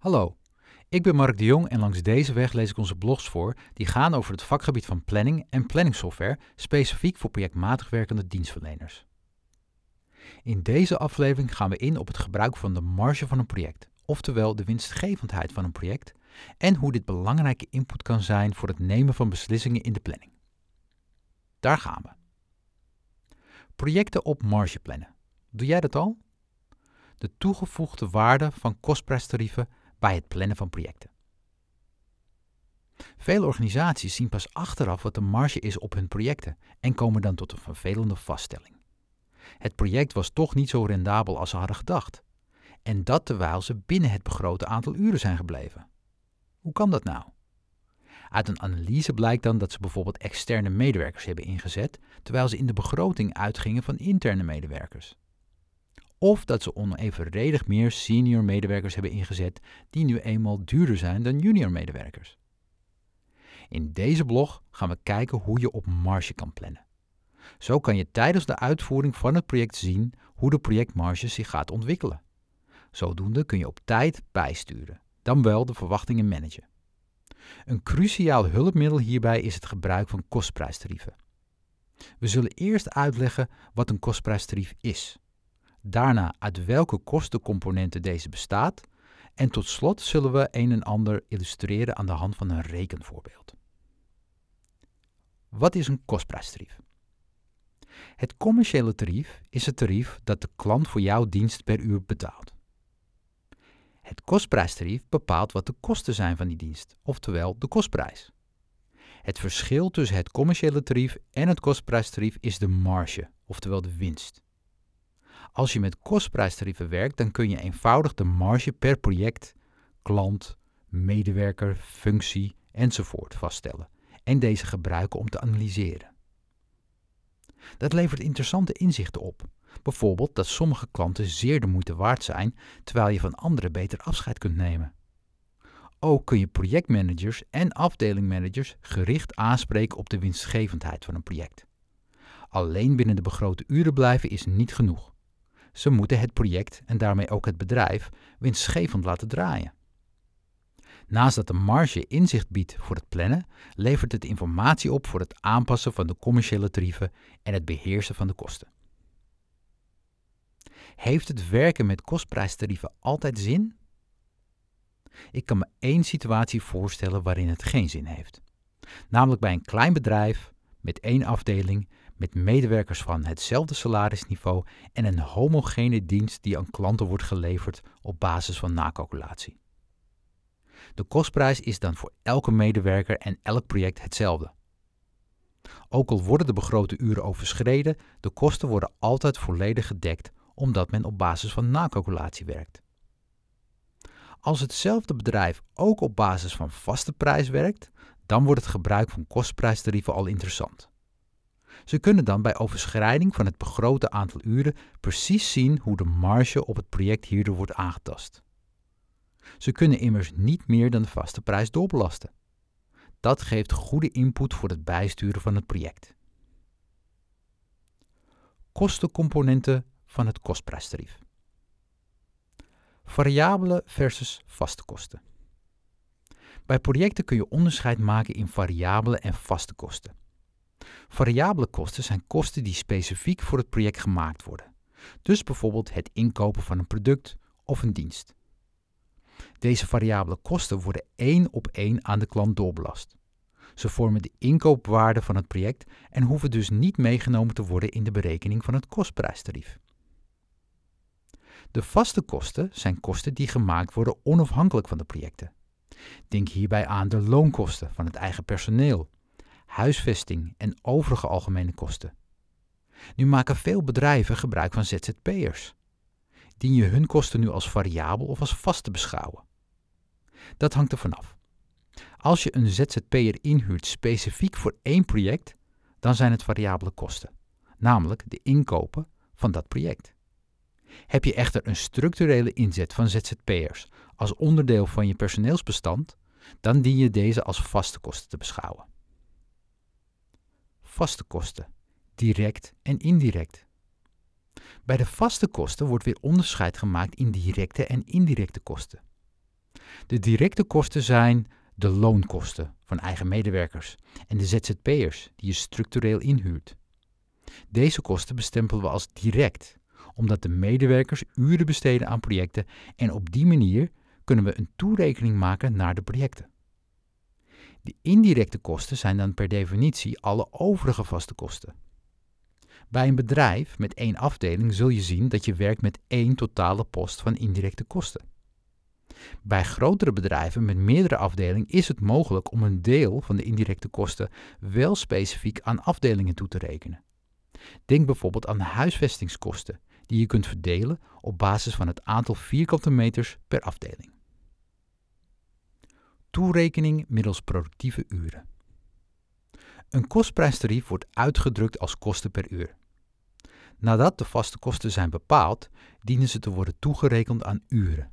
Hallo, ik ben Mark de Jong en langs deze weg lees ik onze blogs voor die gaan over het vakgebied van planning en planningsoftware, specifiek voor projectmatig werkende dienstverleners. In deze aflevering gaan we in op het gebruik van de marge van een project, oftewel de winstgevendheid van een project, en hoe dit belangrijke input kan zijn voor het nemen van beslissingen in de planning. Daar gaan we. Projecten op marge plannen. Doe jij dat al? De toegevoegde waarde van kostprijstarieven bij het plannen van projecten. Veel organisaties zien pas achteraf wat de marge is op hun projecten en komen dan tot een vervelende vaststelling. Het project was toch niet zo rendabel als ze hadden gedacht. En dat terwijl ze binnen het begrote aantal uren zijn gebleven. Hoe kan dat nou? Uit een analyse blijkt dan dat ze bijvoorbeeld externe medewerkers hebben ingezet, terwijl ze in de begroting uitgingen van interne medewerkers. Of dat ze onevenredig meer senior medewerkers hebben ingezet, die nu eenmaal duurder zijn dan junior medewerkers. In deze blog gaan we kijken hoe je op marge kan plannen. Zo kan je tijdens de uitvoering van het project zien hoe de projectmarge zich gaat ontwikkelen. Zodoende kun je op tijd bijsturen, dan wel de verwachtingen managen. Een cruciaal hulpmiddel hierbij is het gebruik van kostprijstarieven. We zullen eerst uitleggen wat een kostprijstarief is, daarna uit welke kostencomponenten deze bestaat en tot slot zullen we een en ander illustreren aan de hand van een rekenvoorbeeld. Wat is een kostprijstarief? Het commerciële tarief is het tarief dat de klant voor jouw dienst per uur betaalt. Het kostprijstarief bepaalt wat de kosten zijn van die dienst, oftewel de kostprijs. Het verschil tussen het commerciële tarief en het kostprijstarief is de marge, oftewel de winst. Als je met kostprijstarieven werkt, dan kun je eenvoudig de marge per project, klant, medewerker, functie enzovoort vaststellen en deze gebruiken om te analyseren. Dat levert interessante inzichten op. Bijvoorbeeld dat sommige klanten zeer de moeite waard zijn, terwijl je van anderen beter afscheid kunt nemen. Ook kun je projectmanagers en afdelingmanagers gericht aanspreken op de winstgevendheid van een project. Alleen binnen de begrote uren blijven is niet genoeg. Ze moeten het project en daarmee ook het bedrijf winstgevend laten draaien. Naast dat de marge inzicht biedt voor het plannen, levert het informatie op voor het aanpassen van de commerciële tarieven en het beheersen van de kosten. Heeft het werken met kostprijstarieven altijd zin? Ik kan me één situatie voorstellen waarin het geen zin heeft. Namelijk bij een klein bedrijf met één afdeling met medewerkers van hetzelfde salarisniveau en een homogene dienst die aan klanten wordt geleverd op basis van nakalculatie. De kostprijs is dan voor elke medewerker en elk project hetzelfde. Ook al worden de begrote uren overschreden, de kosten worden altijd volledig gedekt omdat men op basis van nakalculatie werkt. Als hetzelfde bedrijf ook op basis van vaste prijs werkt, dan wordt het gebruik van kostprijstarieven al interessant. Ze kunnen dan bij overschrijding van het begrote aantal uren precies zien hoe de marge op het project hierdoor wordt aangetast. Ze kunnen immers niet meer dan de vaste prijs doorbelasten. Dat geeft goede input voor het bijsturen van het project. Kostencomponenten van het kostprijstarief. Variabele versus vaste kosten. Bij projecten kun je onderscheid maken in variabele en vaste kosten. Variabele kosten zijn kosten die specifiek voor het project gemaakt worden. Dus bijvoorbeeld het inkopen van een product of een dienst. Deze variabele kosten worden één op één aan de klant doorbelast. Ze vormen de inkoopwaarde van het project en hoeven dus niet meegenomen te worden in de berekening van het kostprijstarief. De vaste kosten zijn kosten die gemaakt worden onafhankelijk van de projecten. Denk hierbij aan de loonkosten van het eigen personeel, huisvesting en overige algemene kosten. Nu maken veel bedrijven gebruik van ZZP'ers. Dien je hun kosten nu als variabel of als vast te beschouwen? Dat hangt er vanaf. Als je een ZZP'er inhuurt specifiek voor één project, dan zijn het variabele kosten, namelijk de inkopen van dat project. Heb je echter een structurele inzet van ZZP'ers als onderdeel van je personeelsbestand, dan dien je deze als vaste kosten te beschouwen vaste kosten, direct en indirect. Bij de vaste kosten wordt weer onderscheid gemaakt in directe en indirecte kosten. De directe kosten zijn de loonkosten van eigen medewerkers en de ZZP'ers die je structureel inhuurt. Deze kosten bestempelen we als direct, omdat de medewerkers uren besteden aan projecten en op die manier kunnen we een toerekening maken naar de projecten. De indirecte kosten zijn dan per definitie alle overige vaste kosten. Bij een bedrijf met één afdeling zul je zien dat je werkt met één totale post van indirecte kosten. Bij grotere bedrijven met meerdere afdelingen is het mogelijk om een deel van de indirecte kosten wel specifiek aan afdelingen toe te rekenen. Denk bijvoorbeeld aan huisvestingskosten, die je kunt verdelen op basis van het aantal vierkante meters per afdeling. Toerekening middels productieve uren. Een kostprijstarief wordt uitgedrukt als kosten per uur. Nadat de vaste kosten zijn bepaald, dienen ze te worden toegerekend aan uren.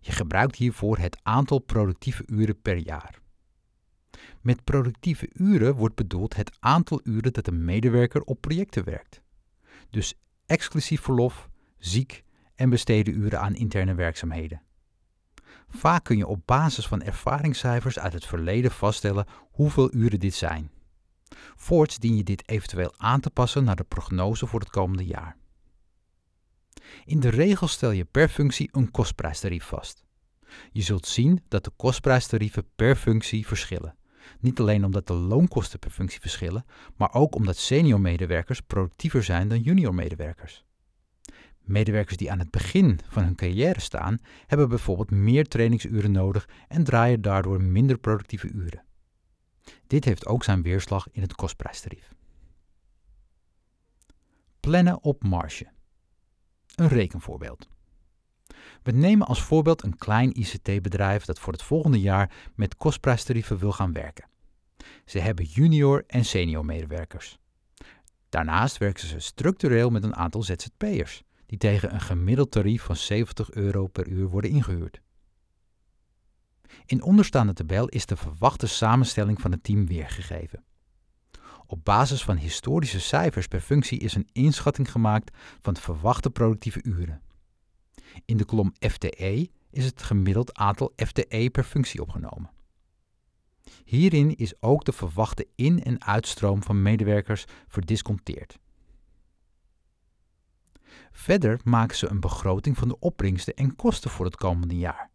Je gebruikt hiervoor het aantal productieve uren per jaar. Met productieve uren wordt bedoeld het aantal uren dat een medewerker op projecten werkt. Dus exclusief verlof, ziek en besteden uren aan interne werkzaamheden. Vaak kun je op basis van ervaringscijfers uit het verleden vaststellen hoeveel uren dit zijn. Voorts dien je dit eventueel aan te passen naar de prognose voor het komende jaar. In de regel stel je per functie een kostprijstarief vast. Je zult zien dat de kostprijstarieven per functie verschillen. Niet alleen omdat de loonkosten per functie verschillen, maar ook omdat senior medewerkers productiever zijn dan junior medewerkers. Medewerkers die aan het begin van hun carrière staan, hebben bijvoorbeeld meer trainingsuren nodig en draaien daardoor minder productieve uren. Dit heeft ook zijn weerslag in het kostprijstarief. Plannen op marge. Een rekenvoorbeeld. We nemen als voorbeeld een klein ICT-bedrijf dat voor het volgende jaar met kostprijstarieven wil gaan werken. Ze hebben junior en senior medewerkers. Daarnaast werken ze structureel met een aantal ZZP'ers, die tegen een gemiddeld tarief van 70 euro per uur worden ingehuurd. In onderstaande tabel is de verwachte samenstelling van het team weergegeven. Op basis van historische cijfers per functie is een inschatting gemaakt van de verwachte productieve uren. In de kolom FTE is het gemiddeld aantal FTE per functie opgenomen. Hierin is ook de verwachte in- en uitstroom van medewerkers verdisconteerd. Verder maken ze een begroting van de opbrengsten en kosten voor het komende jaar.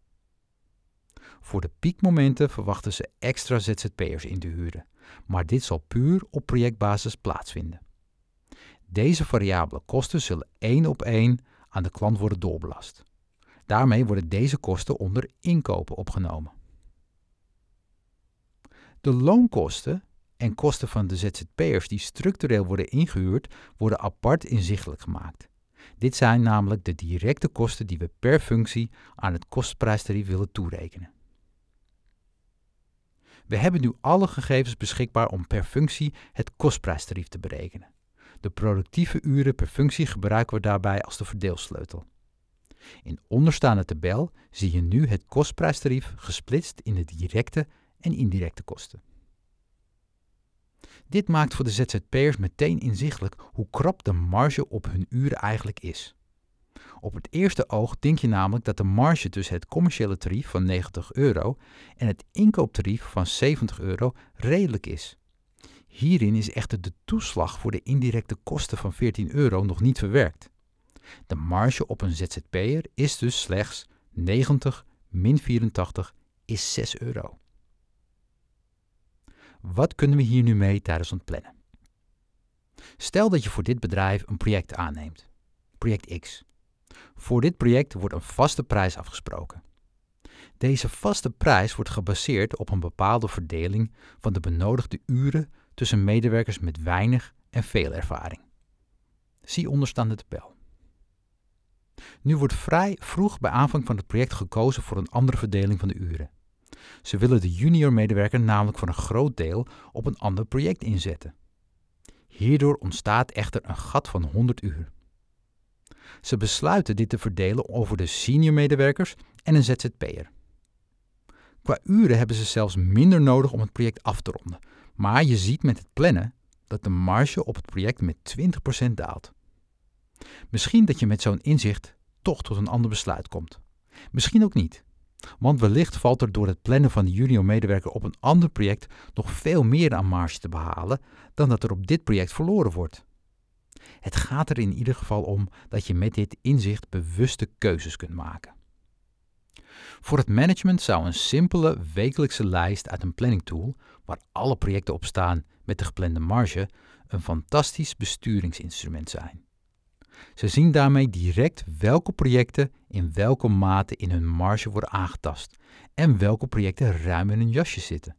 Voor de piekmomenten verwachten ze extra ZZP'ers in te huren, maar dit zal puur op projectbasis plaatsvinden. Deze variabele kosten zullen één op één aan de klant worden doorbelast. Daarmee worden deze kosten onder inkopen opgenomen. De loonkosten en kosten van de ZZP'ers die structureel worden ingehuurd, worden apart inzichtelijk gemaakt. Dit zijn namelijk de directe kosten die we per functie aan het kostprijstarief willen toerekenen. We hebben nu alle gegevens beschikbaar om per functie het kostprijstarief te berekenen. De productieve uren per functie gebruiken we daarbij als de verdeelsleutel. In onderstaande tabel zie je nu het kostprijstarief gesplitst in de directe en indirecte kosten. Dit maakt voor de ZZP'ers meteen inzichtelijk hoe krap de marge op hun uren eigenlijk is. Op het eerste oog denk je namelijk dat de marge tussen het commerciële tarief van 90 euro en het inkooptarief van 70 euro redelijk is. Hierin is echter de toeslag voor de indirecte kosten van 14 euro nog niet verwerkt. De marge op een ZZP'er is dus slechts 90 min 84 is 6 euro. Wat kunnen we hier nu mee tijdens het plannen? Stel dat je voor dit bedrijf een project aanneemt, project X. Voor dit project wordt een vaste prijs afgesproken. Deze vaste prijs wordt gebaseerd op een bepaalde verdeling van de benodigde uren tussen medewerkers met weinig en veel ervaring. Zie onderstaande tabel. Nu wordt vrij vroeg bij aanvang van het project gekozen voor een andere verdeling van de uren. Ze willen de junior medewerker namelijk voor een groot deel op een ander project inzetten. Hierdoor ontstaat echter een gat van 100 uur. Ze besluiten dit te verdelen over de senior medewerkers en een ZZP'er. Qua uren hebben ze zelfs minder nodig om het project af te ronden, maar je ziet met het plannen dat de marge op het project met 20% daalt. Misschien dat je met zo'n inzicht toch tot een ander besluit komt. Misschien ook niet. Want wellicht valt er door het plannen van de junior-medewerker op een ander project nog veel meer aan marge te behalen dan dat er op dit project verloren wordt. Het gaat er in ieder geval om dat je met dit inzicht bewuste keuzes kunt maken. Voor het management zou een simpele wekelijkse lijst uit een planning tool, waar alle projecten op staan met de geplande marge, een fantastisch besturingsinstrument zijn. Ze zien daarmee direct welke projecten in welke mate in hun marge worden aangetast en welke projecten ruim in hun jasje zitten.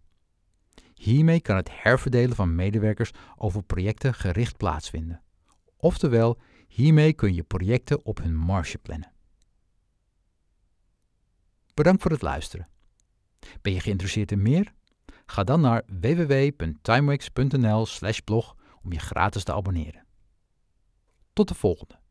Hiermee kan het herverdelen van medewerkers over projecten gericht plaatsvinden. Oftewel, hiermee kun je projecten op hun marge plannen. Bedankt voor het luisteren. Ben je geïnteresseerd in meer? Ga dan naar www.timex.nl/blog om je gratis te abonneren. Tot de volgende.